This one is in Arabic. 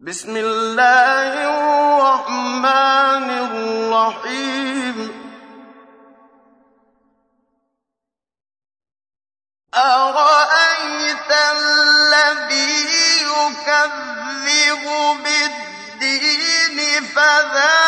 بسم الله الرحمن الرحيم. أرأيت الذي يكذب بالدين فذلك